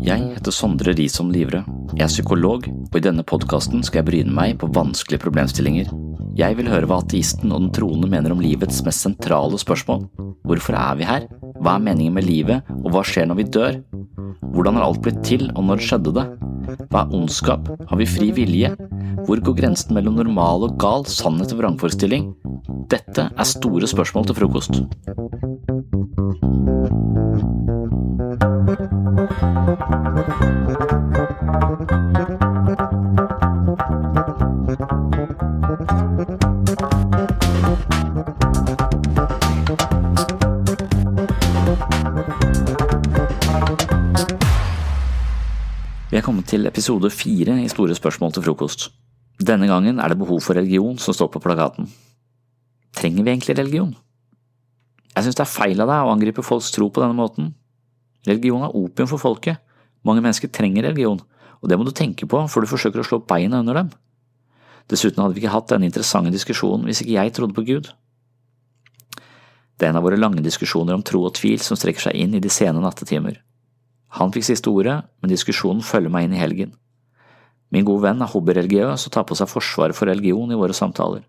Jeg heter Sondre Risom Livre. Jeg er psykolog, og i denne podkasten skal jeg bryne meg på vanskelige problemstillinger. Jeg vil høre hva ateisten og den troende mener om livets mest sentrale spørsmål. Hvorfor er vi her? Hva er meningen med livet, og hva skjer når vi dør? Hvordan har alt blitt til, og når skjedde det? Hva er ondskap? Har vi fri vilje? Hvor går grensen mellom normal og gal, sannhet og vrangforestilling? Dette er store spørsmål til frokost. Vi er kommet til episode fire i Store spørsmål til frokost. Denne gangen er det behov for religion som står på plakaten. Trenger vi egentlig religion? Jeg synes det er feil av deg å angripe folks tro på denne måten. Religion er opium for folket. Mange mennesker trenger religion, og det må du tenke på før du forsøker å slå beina under dem. Dessuten hadde vi ikke hatt denne interessante diskusjonen hvis ikke jeg trodde på Gud. Det er en av våre lange diskusjoner om tro og tvil som strekker seg inn i de sene nattetimer. Han fikk siste ordet, men diskusjonen følger meg inn i helgen. Min gode venn er hobbyreligiøs og tar på seg forsvaret for religion i våre samtaler.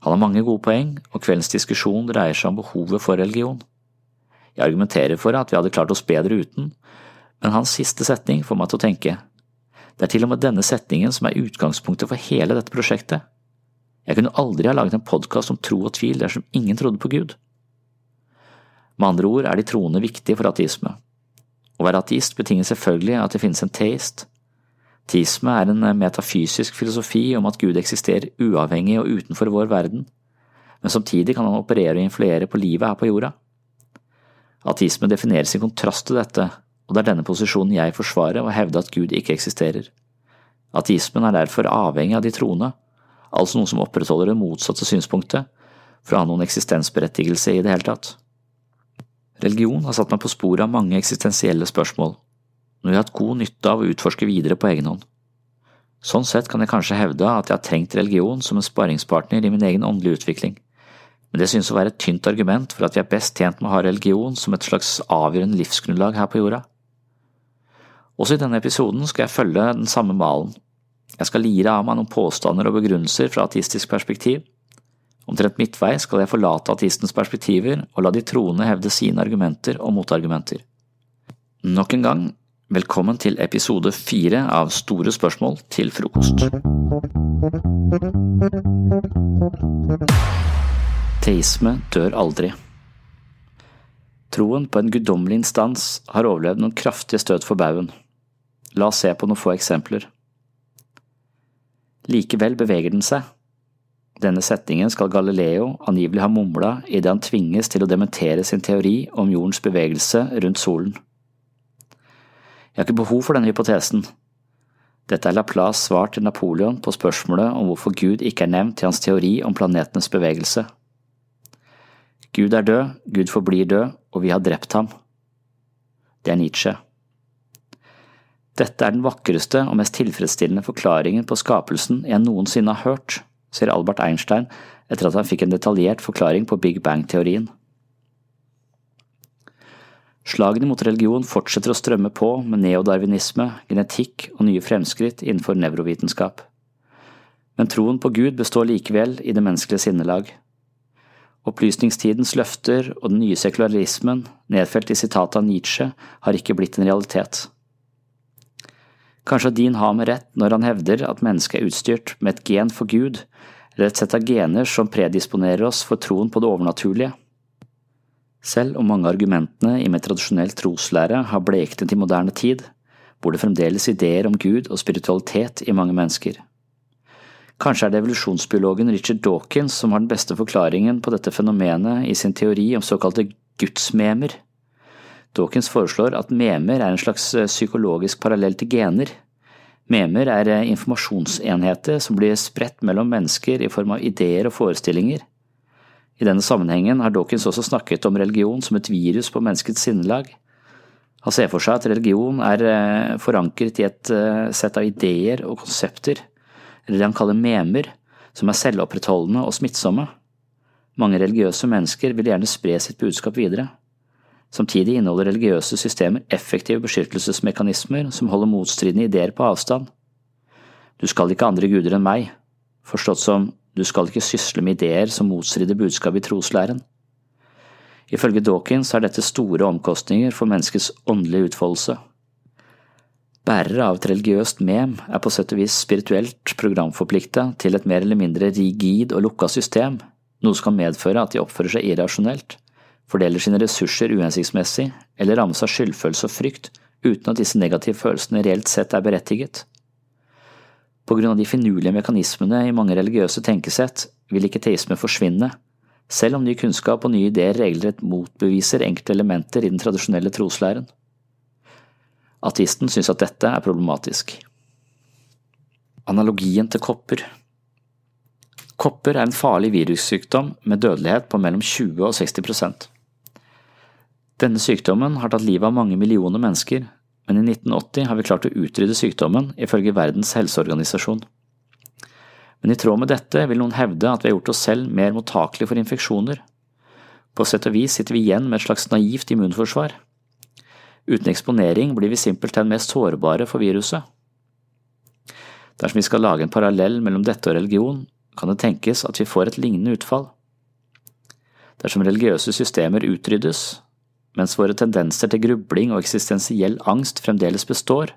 Han har mange gode poeng, og kveldens diskusjon dreier seg om behovet for religion. Jeg argumenterer for at vi hadde klart oss bedre uten, men hans siste setning får meg til å tenke. Det er til og med denne setningen som er utgangspunktet for hele dette prosjektet. Jeg kunne aldri ha laget en podkast om tro og tvil dersom ingen trodde på Gud. Med andre ord er de troende viktige for ateisme. Å være ateist betinger selvfølgelig at det finnes en teist. Teisme er en metafysisk filosofi om at Gud eksisterer uavhengig og utenfor vår verden, men samtidig kan han operere og influere på livet her på jorda. Ateisme defineres i kontrast til dette, og det er denne posisjonen jeg forsvarer og hevder at Gud ikke eksisterer. Ateismen er derfor avhengig av de troende, altså noen som opprettholder det motsatte synspunktet, for å ha noen eksistensberettigelse i det hele tatt. Religion har satt meg på sporet av mange eksistensielle spørsmål, noe jeg har hatt god nytte av å utforske videre på egen hånd. Sånn sett kan jeg kanskje hevde at jeg har trengt religion som en sparringspartner i min egen åndelige utvikling, men det synes å være et tynt argument for at vi er best tjent med å ha religion som et slags avgjørende livsgrunnlag her på jorda. Også i denne episoden skal jeg følge den samme malen. Jeg skal lire av meg noen påstander og begrunnelser fra ateistisk perspektiv, Omtrent midtvei skal jeg forlate ateistens perspektiver og la de troende hevde sine argumenter og motargumenter. Nok en gang, velkommen til episode fire av Store spørsmål til frokost. Teisme dør aldri. Troen på en guddommelig instans har overlevd noen kraftige støt for baugen. La oss se på noen få eksempler. Likevel beveger den seg, denne setningen skal Galileo angivelig ha mumla idet han tvinges til å dementere sin teori om jordens bevegelse rundt solen. Jeg har ikke behov for denne hypotesen. Dette er Laplace svar til Napoleon på spørsmålet om hvorfor Gud ikke er nevnt i hans teori om planetenes bevegelse. Gud er død, Gud forblir død, og vi har drept ham. Det er Nietzsche. Dette er den vakreste og mest tilfredsstillende forklaringen på skapelsen jeg noensinne har hørt sier Albert Einstein etter at han fikk en detaljert forklaring på Big Bang-teorien. Slagene mot religion fortsetter å strømme på med neodarwinisme, genetikk og nye fremskritt innenfor nevrovitenskap. Men troen på Gud består likevel i det menneskelige sinnelag. Opplysningstidens løfter og den nye sekularismen, nedfelt i sitatet av Nietzsche, har ikke blitt en realitet. Kanskje Dean har med rett når han hevder at mennesket er utstyrt med et gen for Gud, eller et sett av gener som predisponerer oss for troen på det overnaturlige. Selv om mange argumentene i med tradisjonell troslære har bleknet i moderne tid, bor det fremdeles ideer om Gud og spiritualitet i mange mennesker. Kanskje er det evolusjonsbiologen Richard Dawkins som har den beste forklaringen på dette fenomenet i sin teori om såkalte gudsmemer. Dawkins foreslår at memer er en slags eh, psykologisk parallell til gener. Memer er eh, informasjonsenheter som blir spredt mellom mennesker i form av ideer og forestillinger. I denne sammenhengen har Dawkins også snakket om religion som et virus på menneskets sinnelag. Han ser for seg at religion er eh, forankret i et sett av ideer og konsepter, eller det han kaller memer, som er selvopprettholdende og smittsomme. Mange religiøse mennesker vil gjerne spre sitt budskap videre. Samtidig inneholder religiøse systemer effektive beskyttelsesmekanismer som holder motstridende ideer på avstand. Du skal ikke ha andre guder enn meg, forstått som du skal ikke sysle med ideer som motstrider budskapet i troslæren. Ifølge Dawkins er dette store omkostninger for menneskets åndelige utfoldelse. Bærere av et religiøst mem er på sett og vis spirituelt programforplikta til et mer eller mindre rigid og lukka system, noe som kan medføre at de oppfører seg irrasjonelt, fordeler sine ressurser uhensiktsmessig eller rammes av skyldfølelse og frykt uten at disse negative følelsene reelt sett er berettiget. På grunn av de finurlige mekanismene i mange religiøse tenkesett vil ikke teisme forsvinne, selv om ny kunnskap og nye ideer regelrett motbeviser enkelte elementer i den tradisjonelle troslæren. Ateisten synes at dette er problematisk. Analogien til kopper Kopper er en farlig virussykdom med dødelighet på mellom 20 og 60 prosent. Denne sykdommen har tatt livet av mange millioner mennesker, men i 1980 har vi klart å utrydde sykdommen, ifølge Verdens helseorganisasjon. Men i tråd med dette vil noen hevde at vi har gjort oss selv mer mottakelige for infeksjoner. På sett og vis sitter vi igjen med et slags naivt immunforsvar. Uten eksponering blir vi simpelthen mest sårbare for viruset. Dersom vi skal lage en parallell mellom dette og religion, kan det tenkes at vi får et lignende utfall. Dersom religiøse systemer utryddes, mens våre tendenser til grubling og eksistensiell angst fremdeles består,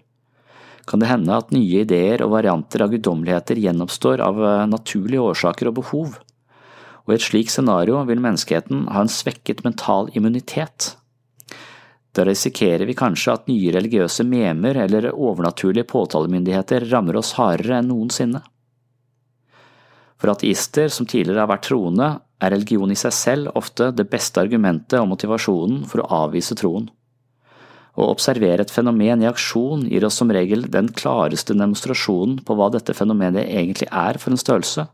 kan det hende at nye ideer og varianter av guddommeligheter gjenoppstår av eh, naturlige årsaker og behov, og i et slikt scenario vil menneskeheten ha en svekket mental immunitet da risikerer vi kanskje at nye religiøse memer eller overnaturlige påtalemyndigheter rammer oss hardere enn noensinne. For ateister som tidligere har vært troende, er religion i seg selv ofte det beste argumentet og motivasjonen for å avvise troen. Å observere et fenomen i aksjon gir oss som regel den klareste demonstrasjonen på hva dette fenomenet egentlig er for en størrelse.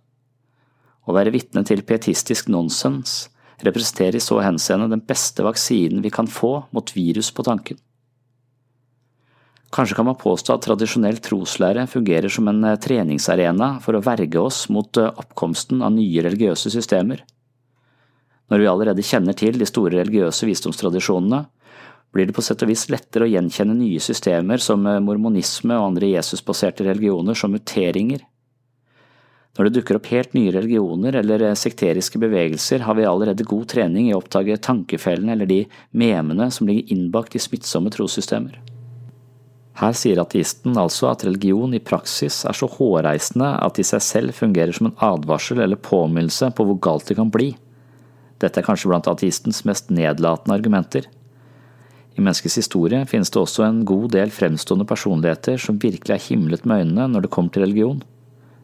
Å være vitne til pietistisk nonsens representerer i så henseende den beste vaksinen vi kan få mot virus på tanken. Kanskje kan man påstå at tradisjonell troslære fungerer som en eh, treningsarena for å verge oss mot eh, oppkomsten av nye religiøse systemer. Når vi allerede kjenner til de store religiøse visdomstradisjonene, blir det på sett og vis lettere å gjenkjenne nye systemer som eh, mormonisme og andre Jesusbaserte religioner som muteringer når det dukker opp helt nye religioner eller sekteriske bevegelser, har vi allerede god trening i å oppdage tankefellene eller de memene som ligger innbakt i smittsomme trossystemer. Her sier ateisten altså at religion i praksis er så hårreisende at det i seg selv fungerer som en advarsel eller påminnelse på hvor galt det kan bli. Dette er kanskje blant ateistens mest nedlatende argumenter. I menneskets historie finnes det også en god del fremstående personligheter som virkelig er himlet med øynene når det kommer til religion.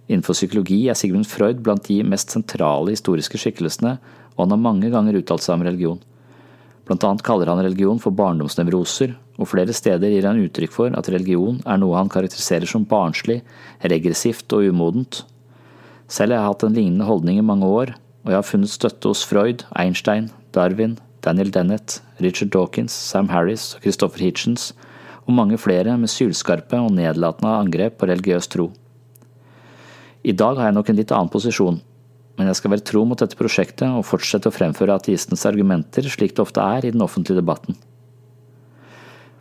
Innenfor psykologi er Sigmund Freud blant de mest sentrale historiske skikkelsene, og han har mange ganger uttalt seg om religion. Blant annet kaller han religion for barndomsnevroser, og flere steder gir han uttrykk for at religion er noe han karakteriserer som barnslig, regressivt og umodent. Selv har jeg hatt en lignende holdning i mange år, og jeg har funnet støtte hos Freud, Einstein, Darwin, Daniel Dennett, Richard Dawkins, Sam Harris og Christopher Hitchens, og mange flere med sylskarpe og nedlatende angrep på religiøs tro. I dag har jeg nok en litt annen posisjon, men jeg skal være tro mot dette prosjektet og fortsette å fremføre ateistens argumenter slik det ofte er i den offentlige debatten.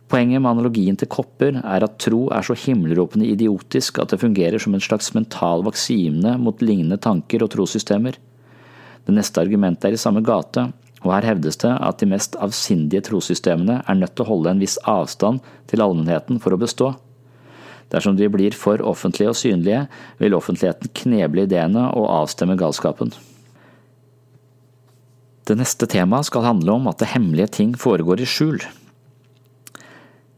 Poenget med analogien til kopper er at tro er så himmelropende idiotisk at det fungerer som en slags mental vaksine mot lignende tanker og trossystemer. Det neste argumentet er i samme gate, og her hevdes det at de mest avsindige trossystemene er nødt til å holde en viss avstand til allmennheten for å bestå. Dersom de blir for offentlige og synlige, vil offentligheten kneble ideene og avstemme galskapen. Det neste temaet skal handle om at det hemmelige ting foregår i skjul.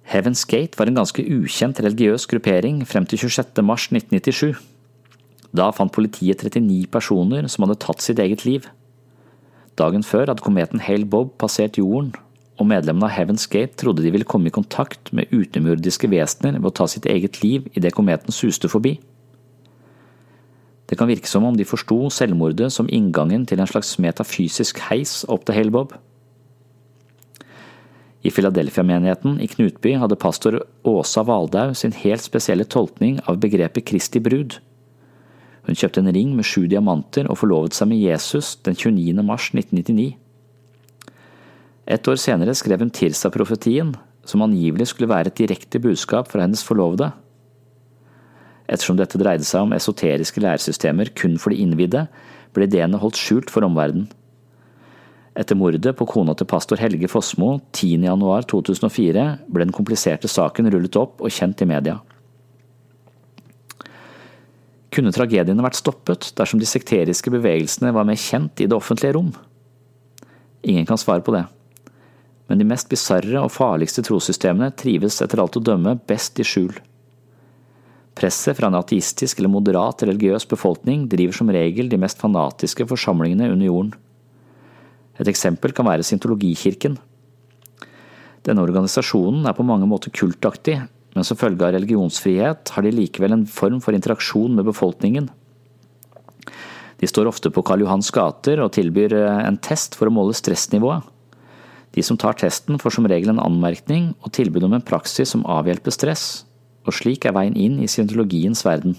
Heaven's Gate var en ganske ukjent religiøs gruppering frem til 26. mars 1997. Da fant politiet 39 personer som hadde tatt sitt eget liv. Dagen før hadde kometen Hale Bob passert jorden, og medlemmene av Heaven's Gate trodde de ville komme i kontakt med utenomjordiske vesener ved å ta sitt eget liv idet kometen suste forbi. Det kan virke som om de forsto selvmordet som inngangen til en slags metafysisk heis opp til Hale-Bob. I Philadelphia-menigheten i Knutby hadde pastor Åsa Valdau sin helt spesielle tolkning av begrepet Kristi brud. Hun kjøpte en ring med sju diamanter og forlovet seg med Jesus den 29. mars 1999. Et år senere skrev hun Tirsa-profetien, som angivelig skulle være et direkte budskap fra hennes forlovede. Ettersom dette dreide seg om esoteriske læresystemer kun for de innvidde, ble ideene holdt skjult for omverdenen. Etter mordet på kona til pastor Helge Fossmo 10.1.2004 ble den kompliserte saken rullet opp og kjent i media. Kunne tragediene vært stoppet dersom de sekteriske bevegelsene var mer kjent i det offentlige rom? Ingen kan svare på det. Men de mest bisarre og farligste trossystemene trives etter alt å dømme best i skjul. Presset fra en ateistisk eller moderat religiøs befolkning driver som regel de mest fanatiske forsamlingene under jorden. Et eksempel kan være Syntologikirken. Denne organisasjonen er på mange måter kultaktig, men som følge av religionsfrihet har de likevel en form for interaksjon med befolkningen. De står ofte på Karl Johans gater og tilbyr eh, en test for å måle stressnivået. De som tar testen får som regel en anmerkning og tilbud om en praksis som avhjelper stress, og slik er veien inn i syntologiens verden.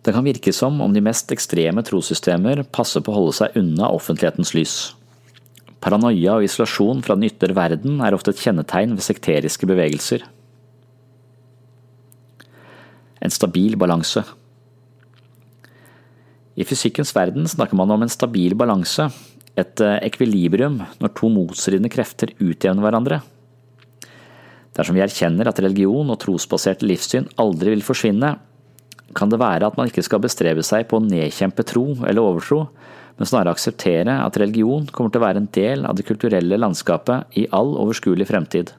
Det kan virke som om de mest ekstreme trossystemer passer på å holde seg unna offentlighetens lys. Paranoia og isolasjon fra den ytre verden er ofte et kjennetegn ved sekteriske bevegelser. En stabil balanse I fysikkens verden snakker man om en stabil balanse, et eh, ekvilibrium når to motstridende krefter utjevner hverandre. Dersom vi erkjenner at religion og trosbaserte livssyn aldri vil forsvinne, kan det være at man ikke skal bestrebe seg på å nedkjempe tro eller overtro, men snarere akseptere at religion kommer til å være en del av det kulturelle landskapet i all overskuelig fremtid.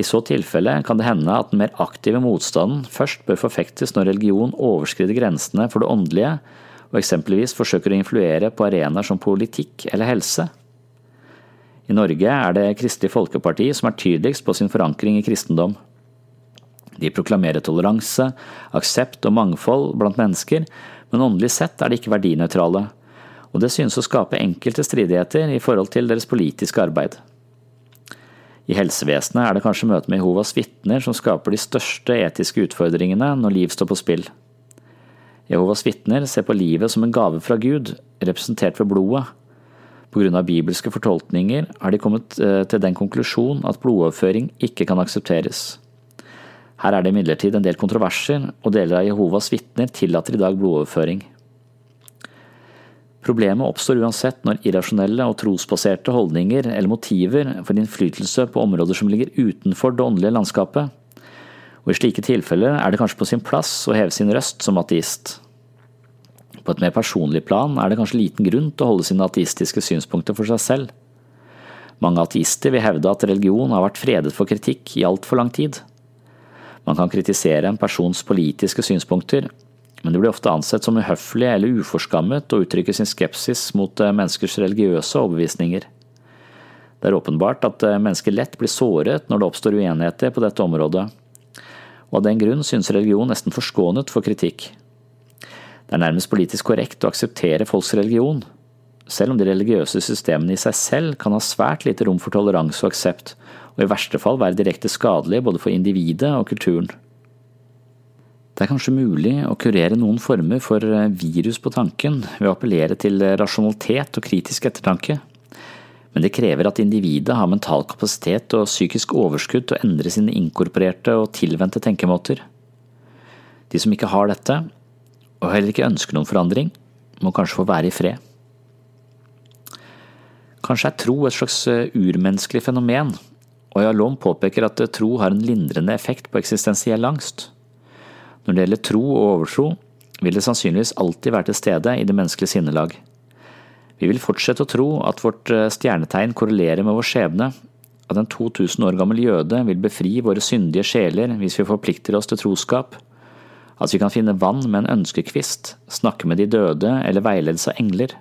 I så tilfelle kan det hende at den mer aktive motstanden først bør forfektes når religion overskrider grensene for det åndelige, og eksempelvis forsøker å influere på arenaer som politikk eller helse. I Norge er det Kristelig Folkeparti som er tydeligst på sin forankring i kristendom. De proklamerer toleranse, aksept og mangfold blant mennesker, men åndelig sett er de ikke verdinøytrale, og det synes å skape enkelte stridigheter i forhold til deres politiske arbeid. I helsevesenet er det kanskje møtet med Jehovas vitner som skaper de største etiske utfordringene når liv står på spill. Jehovas vitner ser på livet som en gave fra Gud, representert ved blodet. Av bibelske fortolkninger har de kommet eh, til den konklusjon at blodoverføring ikke kan aksepteres. Her er det imidlertid en del kontroverser, og deler av Jehovas vitner tillater i dag blodoverføring. Problemet oppstår uansett når irrasjonelle og trosbaserte holdninger eller motiver får innflytelse på områder som ligger utenfor det åndelige landskapet, og i slike tilfeller er det kanskje på sin plass å heve sin røst som ateist. På et mer personlig plan er det kanskje liten grunn til å holde sine ateistiske synspunkter for seg selv. Mange ateister vil hevde at religion har vært fredet for kritikk i altfor lang tid. Man kan kritisere en persons politiske synspunkter, men det blir ofte ansett som uhøflig eller uforskammet å uttrykke sin skepsis mot eh, menneskers religiøse overbevisninger. Det er åpenbart at eh, mennesker lett blir såret når det oppstår uenigheter på dette området, og av den grunn synes religion nesten forskånet for kritikk. Det er nærmest politisk korrekt å akseptere folks religion, selv om de religiøse systemene i seg selv kan ha svært lite rom for toleranse og aksept, og i verste fall være direkte skadelige både for individet og kulturen. Det er kanskje mulig å kurere noen former for eh, virus på tanken ved å appellere til rasjonalitet og kritisk ettertanke, men det krever at individet har mental kapasitet og psykisk overskudd til å endre sine inkorporerte og tilvendte tenkemåter. De som ikke har dette, og heller ikke ønsker noen forandring, må kanskje få være i fred. Kanskje er tro et slags eh, urmenneskelig fenomen og Yalom påpeker at tro har en lindrende effekt på eksistensiell angst. Når det gjelder tro og overtro, vil det sannsynligvis alltid være til stede i det menneskelige sinnelag. Vi vil fortsette å tro at vårt eh, stjernetegn korrelerer med vår skjebne, at en 2000 år gammel jøde vil befri våre syndige sjeler hvis vi forplikter oss til troskap, at vi kan finne vann med en ønskekvist, snakke med de døde eller veiledes av engler.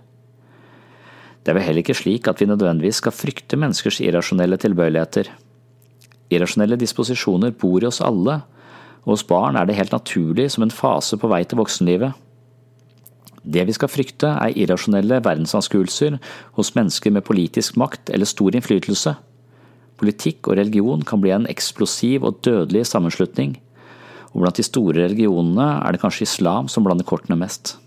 Det er vel heller ikke slik at vi nødvendigvis skal frykte menneskers irrasjonelle tilbøyeligheter. Irrasjonelle disposisjoner bor i oss alle, og hos barn er det helt naturlig som en fase på vei til voksenlivet. Det vi skal frykte, er irrasjonelle verdensanskuelser hos mennesker med politisk makt eller stor innflytelse. Politikk og religion kan bli en eksplosiv og dødelig sammenslutning, og blant de store religionene er det kanskje islam som blander kortene mest.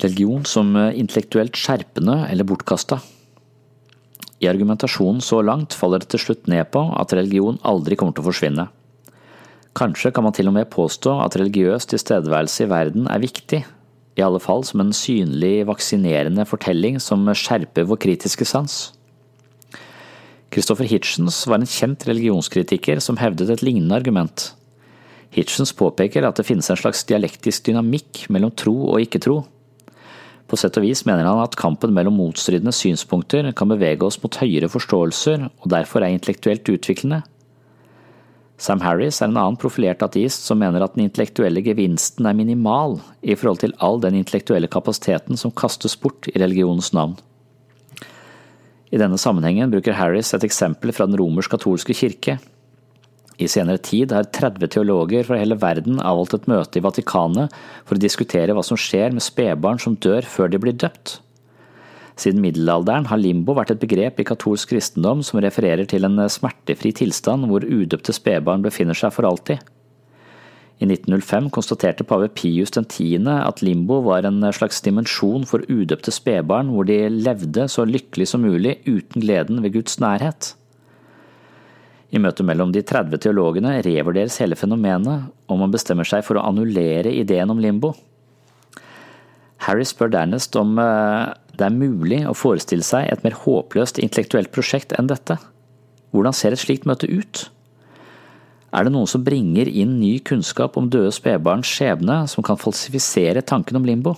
Religion som intellektuelt skjerpende eller bortkasta. I argumentasjonen så langt faller det til slutt ned på at religion aldri kommer til å forsvinne. Kanskje kan man til og med påstå at religiøs tilstedeværelse i verden er viktig, i alle fall som en synlig vaksinerende fortelling som skjerper vår kritiske sans. Christopher Hitchens var en kjent religionskritiker som hevdet et lignende argument. Hitchens påpeker at det finnes en slags dialektisk dynamikk mellom tro og ikke-tro. På sett og vis mener han at kampen mellom motstridende synspunkter kan bevege oss mot høyere forståelser og derfor er intellektuelt utviklende. Sam Harris er en annen profilert ateist som mener at den intellektuelle gevinsten er minimal i forhold til all den intellektuelle kapasiteten som kastes bort i religionens navn. I denne sammenhengen bruker Harris et eksempel fra den romersk-katolske kirke. I senere tid har 30 teologer fra hele verden avholdt et møte i Vatikanet for å diskutere hva som skjer med spedbarn som dør før de blir døpt. Siden middelalderen har limbo vært et begrep i katolsk kristendom som refererer til en smertefri tilstand hvor udøpte spedbarn befinner seg for alltid. I 1905 konstaterte pave Pius 10. at limbo var en slags dimensjon for udøpte spedbarn hvor de levde så lykkelig som mulig uten gleden ved Guds nærhet. I møtet mellom de 30 teologene revurderes hele fenomenet, og man bestemmer seg for å annullere ideen om limbo. Harry spør dernest om eh, det er mulig å forestille seg et mer håpløst intellektuelt prosjekt enn dette. Hvordan ser et slikt møte ut? Er det noen som bringer inn ny kunnskap om døde spedbarns skjebne som kan falsifisere tanken om limbo?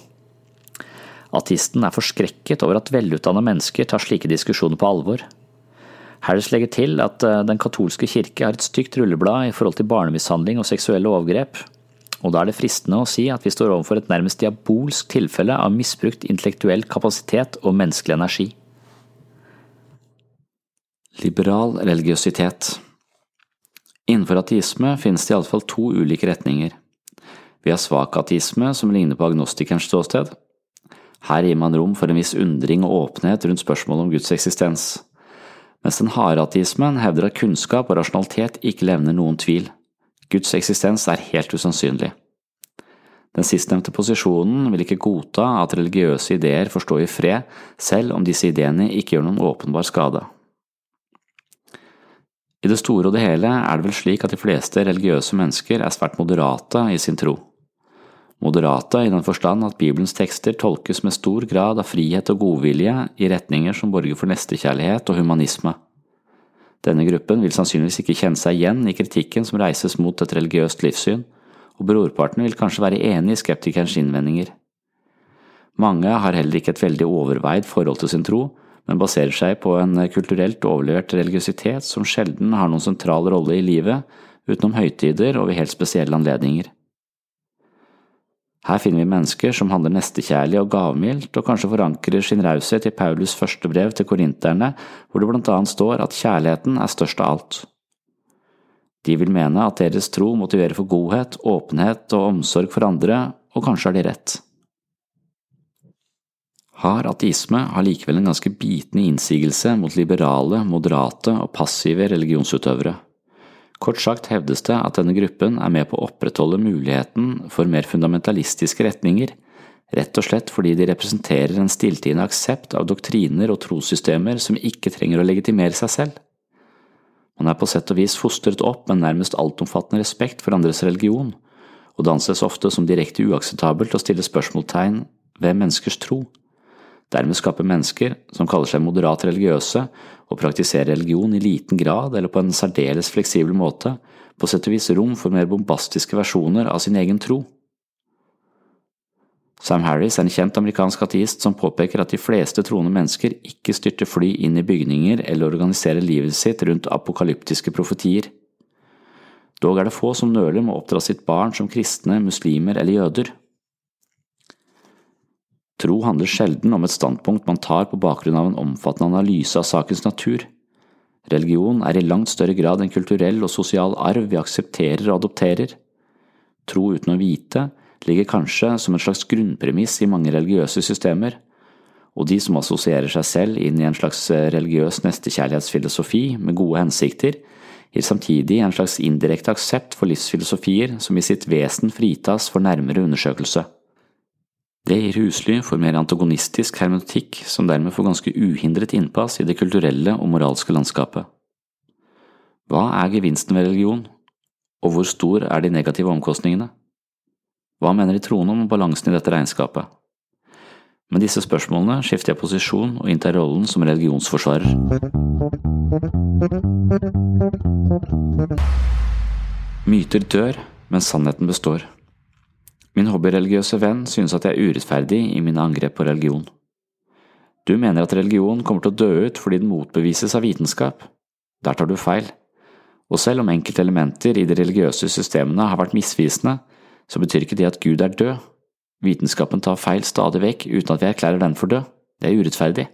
Artisten er forskrekket over at velutdannede mennesker tar slike diskusjoner på alvor. Harris legger til at eh, Den katolske kirke har et stygt rulleblad i forhold til barnemishandling og seksuelle overgrep, og da er det fristende å si at vi står overfor et nærmest diabolsk tilfelle av misbrukt intellektuell kapasitet og menneskelig energi. Liberal religiøsitet Innenfor ateisme finnes det iallfall to ulike retninger. Vi har svak ateisme, som ligner på agnostikerens ståsted. Her gir man rom for en viss undring og åpenhet rundt spørsmålet om Guds eksistens, mens den harde ateismen hevder at kunnskap og rasjonalitet ikke levner noen tvil. Guds eksistens er helt usannsynlig. Den sistnevnte posisjonen vil ikke godta at religiøse ideer får stå i fred, selv om disse ideene ikke gjør noen åpenbar skade. I det store og det hele er det vel slik at de fleste religiøse mennesker er svært moderate i sin tro. Moderate i den forstand at Bibelens tekster tolkes med stor grad av frihet og godvilje i retninger som borger for nestekjærlighet og humanisme. Denne gruppen vil sannsynligvis ikke kjenne seg igjen i kritikken som reises mot et religiøst livssyn, og brorparten vil kanskje være enig i skeptikerens innvendinger. Mange har heller ikke et veldig overveid forhold til sin tro, men baserer seg på en kulturelt overlevert religiøsitet som sjelden har noen sentral rolle i livet utenom høytider og ved helt spesielle anledninger. Her finner vi mennesker som handler nestekjærlig og gavmildt, og kanskje forankrer sin raushet i Paulus' første brev til korinterne, hvor det blant annet står at kjærligheten er størst av alt. De vil mene at deres tro motiverer for godhet, åpenhet og omsorg for andre, og kanskje har de rett. Har ateisme har likevel en ganske bitende innsigelse mot liberale, moderate og passive religionsutøvere. Kort sagt hevdes det at denne gruppen er med på å opprettholde muligheten for mer fundamentalistiske retninger, rett og slett fordi de representerer en stilltiende aksept av doktriner og trossystemer som ikke trenger å legitimere seg selv. Man er på sett og vis fostret opp med nærmest altomfattende respekt for andres religion, og det anses ofte som direkte uakseptabelt å stille spørsmålstegn ved menneskers tro. Dermed skaper mennesker, som kaller seg moderat religiøse, og praktiserer religion i liten grad eller på en særdeles fleksibel måte, på sett og vis rom for mer bombastiske versjoner av sin egen tro. Sam Harris er en kjent amerikansk ateist som påpeker at de fleste troende mennesker ikke styrter fly inn i bygninger eller organiserer livet sitt rundt apokalyptiske profetier. Dog er det få som nøler med å oppdra sitt barn som kristne, muslimer eller jøder. Tro handler sjelden om et standpunkt man tar på bakgrunn av en omfattende analyse av sakens natur. Religion er i langt større grad en kulturell og sosial arv vi aksepterer og adopterer. Tro uten å vite ligger kanskje som en slags grunnpremiss i mange religiøse systemer, og de som assosierer seg selv inn i en slags religiøs nestekjærlighetsfilosofi med gode hensikter, gir samtidig en slags indirekte aksept for livsfilosofier som i sitt vesen fritas for nærmere undersøkelse. Det gir husly for mer antagonistisk hermetikk som dermed får ganske uhindret innpass i det kulturelle og moralske landskapet. Hva er gevinsten ved religion, og hvor stor er de negative omkostningene? Hva mener de troende om balansen i dette regnskapet? Med disse spørsmålene skifter jeg posisjon og inntar rollen som religionsforsvarer. Myter dør, men sannheten består. Min hobbyreligiøse venn synes at jeg er urettferdig i mine angrep på religion. Du mener at religion kommer til å dø ut fordi den motbevises av vitenskap. Der tar du feil. Og selv om enkelte elementer i de religiøse systemene har vært misvisende, så betyr ikke det at Gud er død. Vitenskapen tar feil stadig vekk uten at vi erklærer den for død. Det er urettferdig.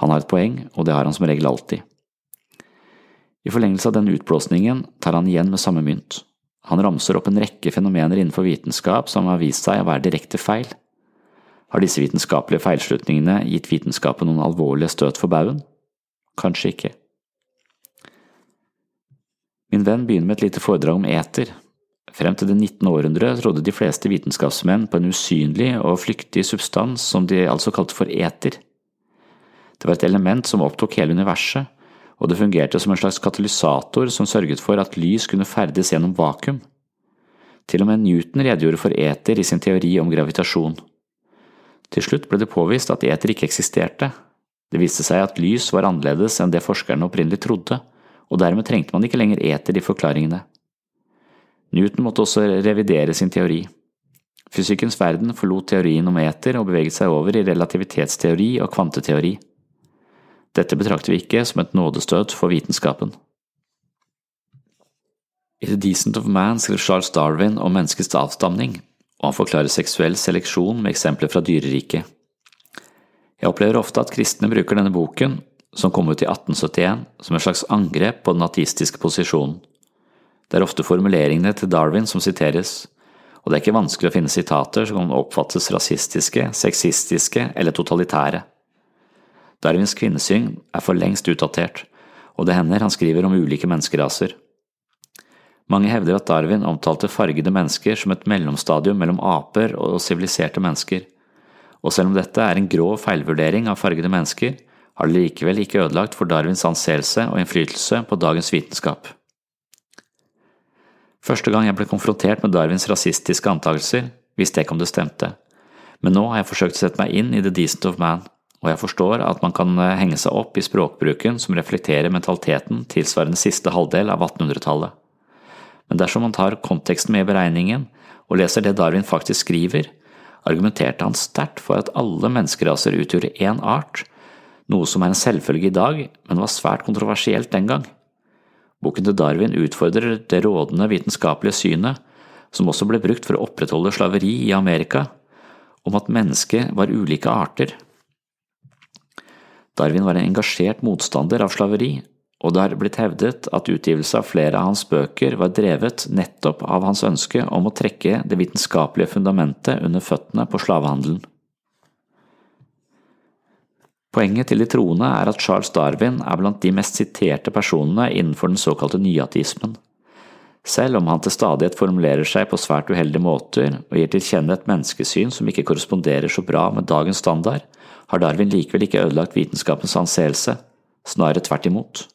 Han har et poeng, og det har han som regel alltid. I forlengelse av den utblåsningen tar han igjen med samme mynt. Han ramser opp en rekke fenomener innenfor vitenskap som har vist seg å være direkte feil. Har disse vitenskapelige feilslutningene gitt vitenskapen noen alvorlige støt for baugen? Kanskje ikke. Min venn begynner med et lite foredrag om eter, Frem til det 19. århundre trodde de fleste vitenskapsmenn på en usynlig og flyktig substans som de altså kalte for eter. Det var et element som opptok hele universet, og det fungerte som en slags katalysator som sørget for at lys kunne ferdes gjennom vakuum. Til og med Newton redegjorde for eter i sin teori om gravitasjon. Til slutt ble det påvist at eter ikke eksisterte. Det viste seg at lys var annerledes enn det forskerne opprinnelig trodde, og dermed trengte man ikke lenger eter i forklaringene. Newton måtte også revidere sin teori. Fysikkens verden forlot teorien om eter og beveget seg over i relativitetsteori og kvanteteori. Dette betrakter vi ikke som et nådestøt for vitenskapen. I The Decent of Man skriver Charles Darwin om menneskets avstamning, og han forklarer seksuell seleksjon med eksempler fra dyreriket. Jeg opplever ofte at kristne bruker denne boken, som kom ut i 1871, som en slags angrep på den ateistiske posisjonen. Det er ofte formuleringene til Darwin som siteres, og det er ikke vanskelig å finne sitater som kan oppfattes rasistiske, sexistiske eller totalitære. Darwins kvinnesyn er for lengst utdatert, og det hender han skriver om ulike menneskeraser. Mange hevder at Darwin omtalte fargede mennesker som et mellomstadium mellom aper og siviliserte mennesker, og selv om dette er en grov feilvurdering av fargede mennesker, har det likevel ikke ødelagt for Darwins anseelse og innflytelse på dagens vitenskap. Første gang jeg ble konfrontert med Darwins rasistiske antakelser, visste jeg ikke om det stemte, men nå har jeg forsøkt å sette meg inn i The Decent of Man, og jeg forstår at man kan eh, henge seg opp i språkbruken som reflekterer mentaliteten tilsvarende siste halvdel av 1800-tallet. Men dersom man tar konteksten med i beregningen og leser det Darwin faktisk skriver, argumenterte han sterkt for at alle menneskeraser utgjorde én art, noe som er en selvfølge i dag, men var svært kontroversielt den gang. Boken til Darwin utfordrer det rådende vitenskapelige synet, som også ble brukt for å opprettholde slaveri i Amerika, om at mennesket var ulike arter. Darwin var en engasjert motstander av slaveri, og det har blitt hevdet at utgivelse av flere av hans bøker var drevet nettopp av hans ønske om å trekke det vitenskapelige fundamentet under føttene på slavehandelen. Poenget til de troende er at Charles Darwin er blant de mest siterte personene innenfor den såkalte nyateismen. Selv om han til stadighet formulerer seg på svært uheldige måter og gir til kjenne et menneskesyn som ikke korresponderer så bra med dagens standard, har Darwin likevel ikke ødelagt vitenskapens anseelse, snarere tvert imot.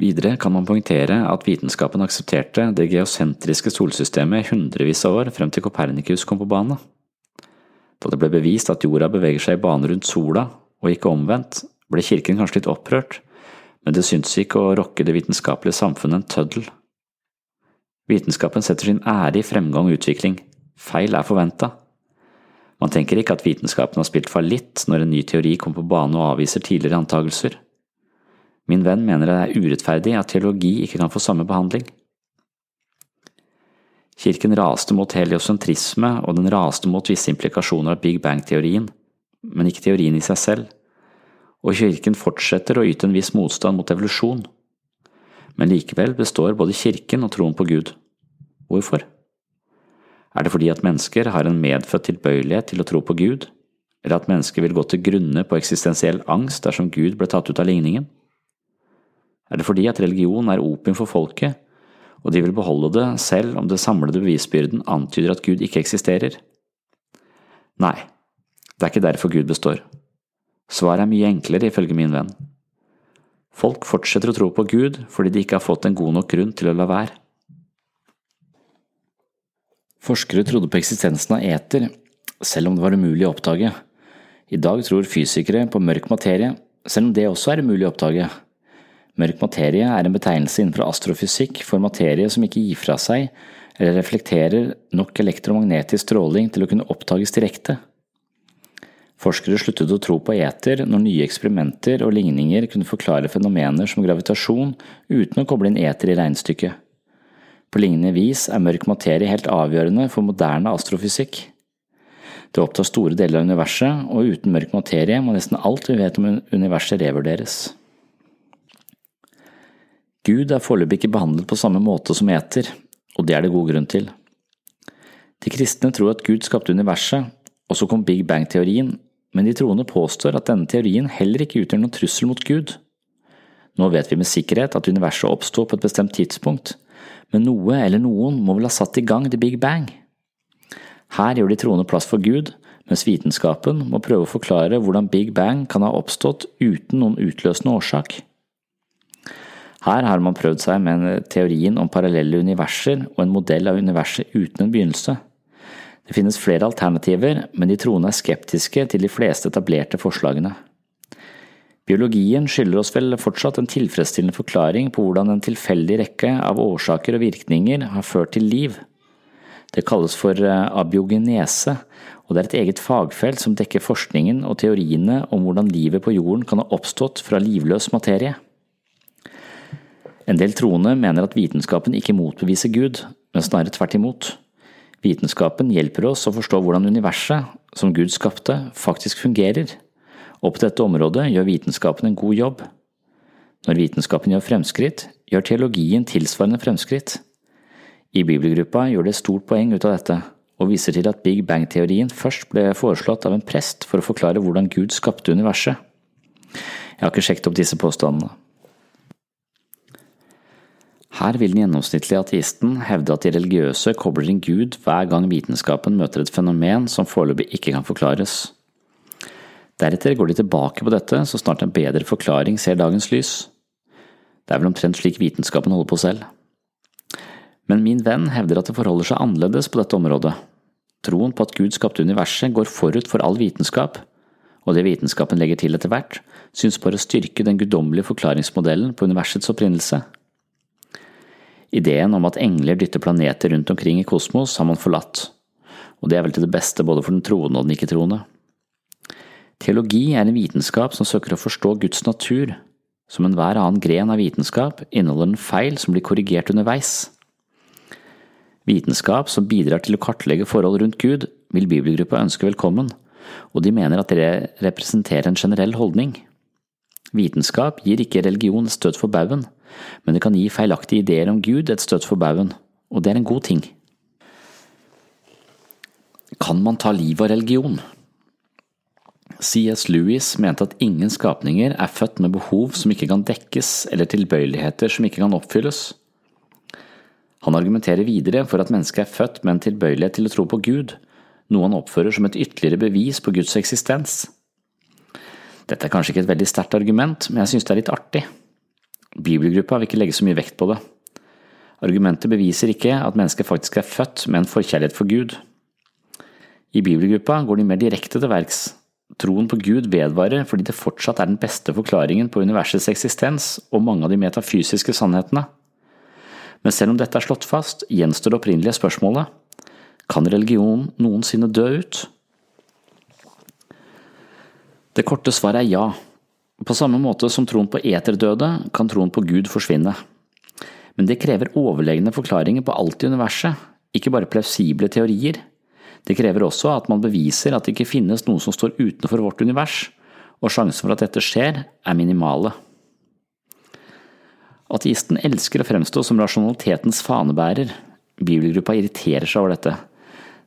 Videre kan man poengtere at vitenskapen aksepterte det geosentriske solsystemet hundrevis av år frem til Copernicus kom på banen. Da det ble bevist at jorda beveger seg i bane rundt sola og ikke omvendt, ble kirken kanskje litt opprørt, men det syntes ikke å rokke det vitenskapelige samfunnet en tøddel. Vitenskapen setter sin ære i fremgang og utvikling, feil er forventa. Man tenker ikke at vitenskapen har spilt fallitt når en ny teori kommer på bane og avviser tidligere antagelser. Min venn mener det er urettferdig at teologi ikke kan få samme behandling. Kirken raste mot heliosentrisme, og den raste mot visse implikasjoner av Big Bang-teorien men ikke teorien i seg selv, og kirken fortsetter å yte en viss motstand mot evolusjon. Men likevel består både kirken og troen på Gud. Hvorfor? Er det fordi at mennesker har en medfødt tilbøyelighet til å tro på Gud, eller at mennesker vil gå til grunne på eksistensiell angst dersom Gud ble tatt ut av ligningen? Er det fordi at religion er opium for folket, og de vil beholde det selv om det samlede bevisbyrden antyder at Gud ikke eksisterer? Nei, det er ikke derfor Gud består. Svaret er mye enklere, ifølge min venn. Folk fortsetter å tro på Gud fordi de ikke har fått en god nok grunn til å la være. Forskere trodde på eksistensen av eter, selv om det var umulig å oppdage. I dag tror fysikere på mørk materie, selv om det også er umulig å oppdage. Mørk materie er en betegnelse innenfor astrofysikk for materie som ikke gir fra seg eller reflekterer nok elektromagnetisk stråling til å kunne oppdages direkte. Forskere sluttet å tro på eter når nye eksperimenter og ligninger kunne forklare fenomener som gravitasjon uten å koble inn eter i regnestykket. På lignende vis er mørk materie helt avgjørende for moderne astrofysikk. Det opptar store deler av universet, og uten mørk materie må nesten alt vi vet om universet revurderes. Gud er foreløpig ikke behandlet på samme måte som eter, og det er det god grunn til. De kristne tror at Gud skapte universet, og så kom Big Bang-teorien, men de troende påstår at denne teorien heller ikke utgjør noen trussel mot Gud. Nå vet vi med sikkerhet at universet oppsto på et bestemt tidspunkt, men noe eller noen må vel ha satt i gang The Big Bang? Her gjør de troende plass for Gud, mens vitenskapen må prøve å forklare hvordan Big Bang kan ha oppstått uten noen utløsende årsak. Her har man prøvd seg med teorien om parallelle universer og en modell av universet uten en begynnelse. Det finnes flere alternativer, men de troende er skeptiske til de fleste etablerte forslagene. Biologien skylder oss vel fortsatt en tilfredsstillende forklaring på hvordan en tilfeldig rekke av årsaker og virkninger har ført til liv. Det kalles for eh, abiogenese, og det er et eget fagfelt som dekker forskningen og teoriene om hvordan livet på jorden kan ha oppstått fra livløs materie. En del troende mener at vitenskapen ikke motbeviser Gud, men snarere tvert imot. Vitenskapen hjelper oss å forstå hvordan universet, som Gud skapte, faktisk fungerer, og på dette området gjør vitenskapen en god jobb. Når vitenskapen gjør fremskritt, gjør teologien tilsvarende fremskritt. I bibelgruppa gjør det et stort poeng ut av dette, og viser til at Big Bang-teorien først ble foreslått av en prest for å forklare hvordan Gud skapte universet. Jeg har ikke sjekket opp disse påstandene. Her vil den gjennomsnittlige ateisten hevde at de religiøse kobler inn Gud hver gang vitenskapen møter et fenomen som foreløpig ikke kan forklares. Deretter går de tilbake på dette så snart en bedre forklaring ser dagens lys. Det er vel omtrent slik vitenskapen holder på selv. Men min venn hevder at det forholder seg annerledes på dette området. Troen på at Gud skapte universet går forut for all vitenskap, og det vitenskapen legger til etter hvert, synes bare å styrke den guddommelige forklaringsmodellen på universets opprinnelse. Ideen om at engler dytter planeter rundt omkring i kosmos, har man forlatt, og det er vel til det beste både for den troende og den ikke-troende. Teologi er en vitenskap som søker å forstå Guds natur. Som enhver annen gren av vitenskap inneholder den feil som blir korrigert underveis. Vitenskap som bidrar til å kartlegge forhold rundt Gud, vil bibelgruppa ønske velkommen, og de mener at det representerer en generell holdning. Vitenskap gir ikke religion et støt for baugen, men det kan gi feilaktige ideer om Gud et støtt for baugen, og det er en god ting. Kan man ta livet av religion? C.S. Lewis mente at ingen skapninger er født med behov som ikke kan dekkes eller tilbøyeligheter som ikke kan oppfylles. Han argumenterer videre for at mennesket er født med en tilbøyelighet til å tro på Gud, noe han oppfører som et ytterligere bevis på Guds eksistens. Dette er kanskje ikke et veldig sterkt argument, men jeg synes det er litt artig. Bibelgruppa vil ikke legge så mye vekt på det. Argumentet beviser ikke at mennesket faktisk er født med en forkjærlighet for Gud. I bibelgruppa går de mer direkte til verks. Troen på Gud vedvarer fordi det fortsatt er den beste forklaringen på universets eksistens og mange av de metafysiske sannhetene. Men selv om dette er slått fast, gjenstår det opprinnelige spørsmålet kan religion noensinne dø ut? Det korte svaret er ja. På samme måte som troen på eterdøde, kan troen på Gud forsvinne. Men det krever overlegne forklaringer på alt i universet, ikke bare plausible teorier. Det krever også at man beviser at det ikke finnes noe som står utenfor vårt univers, og sjansen for at dette skjer, er minimale. Ateisten elsker å fremstå som rasjonalitetens fanebærer. Bibelgruppa irriterer seg over dette.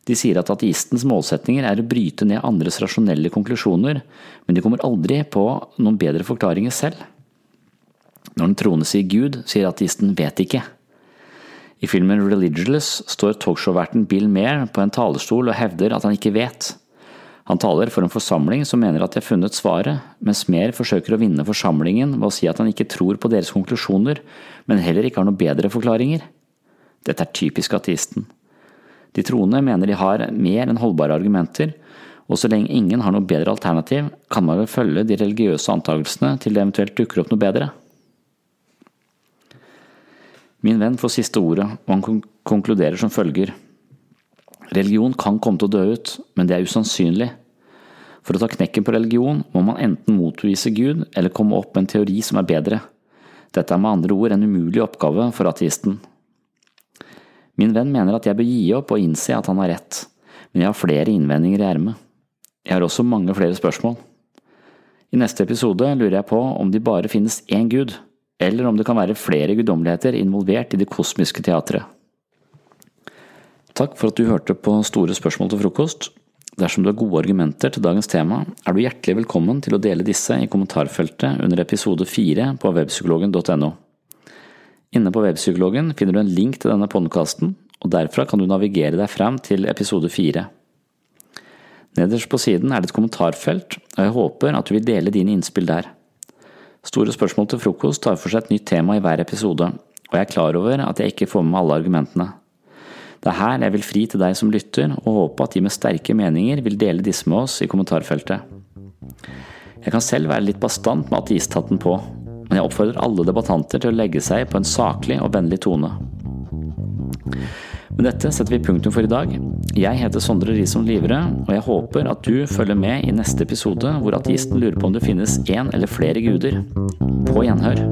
De sier at ateistens målsetninger er å bryte ned andres rasjonelle konklusjoner, men de kommer aldri på noen bedre forklaringer selv. Når den troende sier Gud, sier ateisten vet ikke. I filmen Religious står talkshow-verten Bill Mair på en talerstol og hevder at han ikke vet. Han taler for en forsamling som mener at de har funnet svaret, mens Mair forsøker å vinne forsamlingen ved å si at han ikke tror på deres konklusjoner, men heller ikke har noen bedre forklaringer. Dette er typisk ateisten. De troende mener de har mer enn holdbare argumenter, og så lenge ingen har noe bedre alternativ, kan man vel følge de religiøse antakelsene til det eventuelt dukker opp noe bedre. Min venn får siste ordet, og han konkluderer som følger. Religion kan komme til å dø ut, men det er usannsynlig. For å ta knekken på religion må man enten motvise Gud eller komme opp med en teori som er bedre. Dette er med andre ord en umulig oppgave for ateisten. Min venn mener at jeg bør gi opp og innse at han har rett, men jeg har flere innvendinger i ermet. Jeg har også mange flere spørsmål. I neste episode lurer jeg på om det bare finnes én gud, eller om det kan være flere guddommeligheter involvert i det kosmiske teatret. Takk for at du hørte på Store spørsmål til frokost. Dersom du har gode argumenter til dagens tema, er du hjertelig velkommen til å dele disse i kommentarfeltet under episode fire på webpsykologen.no. Inne på Webpsykologen finner du en link til denne podkasten, og derfra kan du navigere deg frem til episode fire. Nederst på siden er det et kommentarfelt, og jeg håper at du vil dele dine innspill der. Store spørsmål til frokost tar for seg et nytt tema i hver episode, og jeg er klar over at jeg ikke får med alle argumentene. Det er her jeg vil fri til deg som lytter, og håpe at de med sterke meninger vil dele disse med oss i kommentarfeltet. Jeg kan selv være litt bastant med ateisthatten på, men jeg oppfordrer alle debattanter til å legge seg på en saklig og vennlig tone. Med dette setter vi punktum for i dag. Jeg heter Sondre Risholm Livre, og jeg håper at du følger med i neste episode hvor ateisten lurer på om det finnes én eller flere guder. På gjenhør.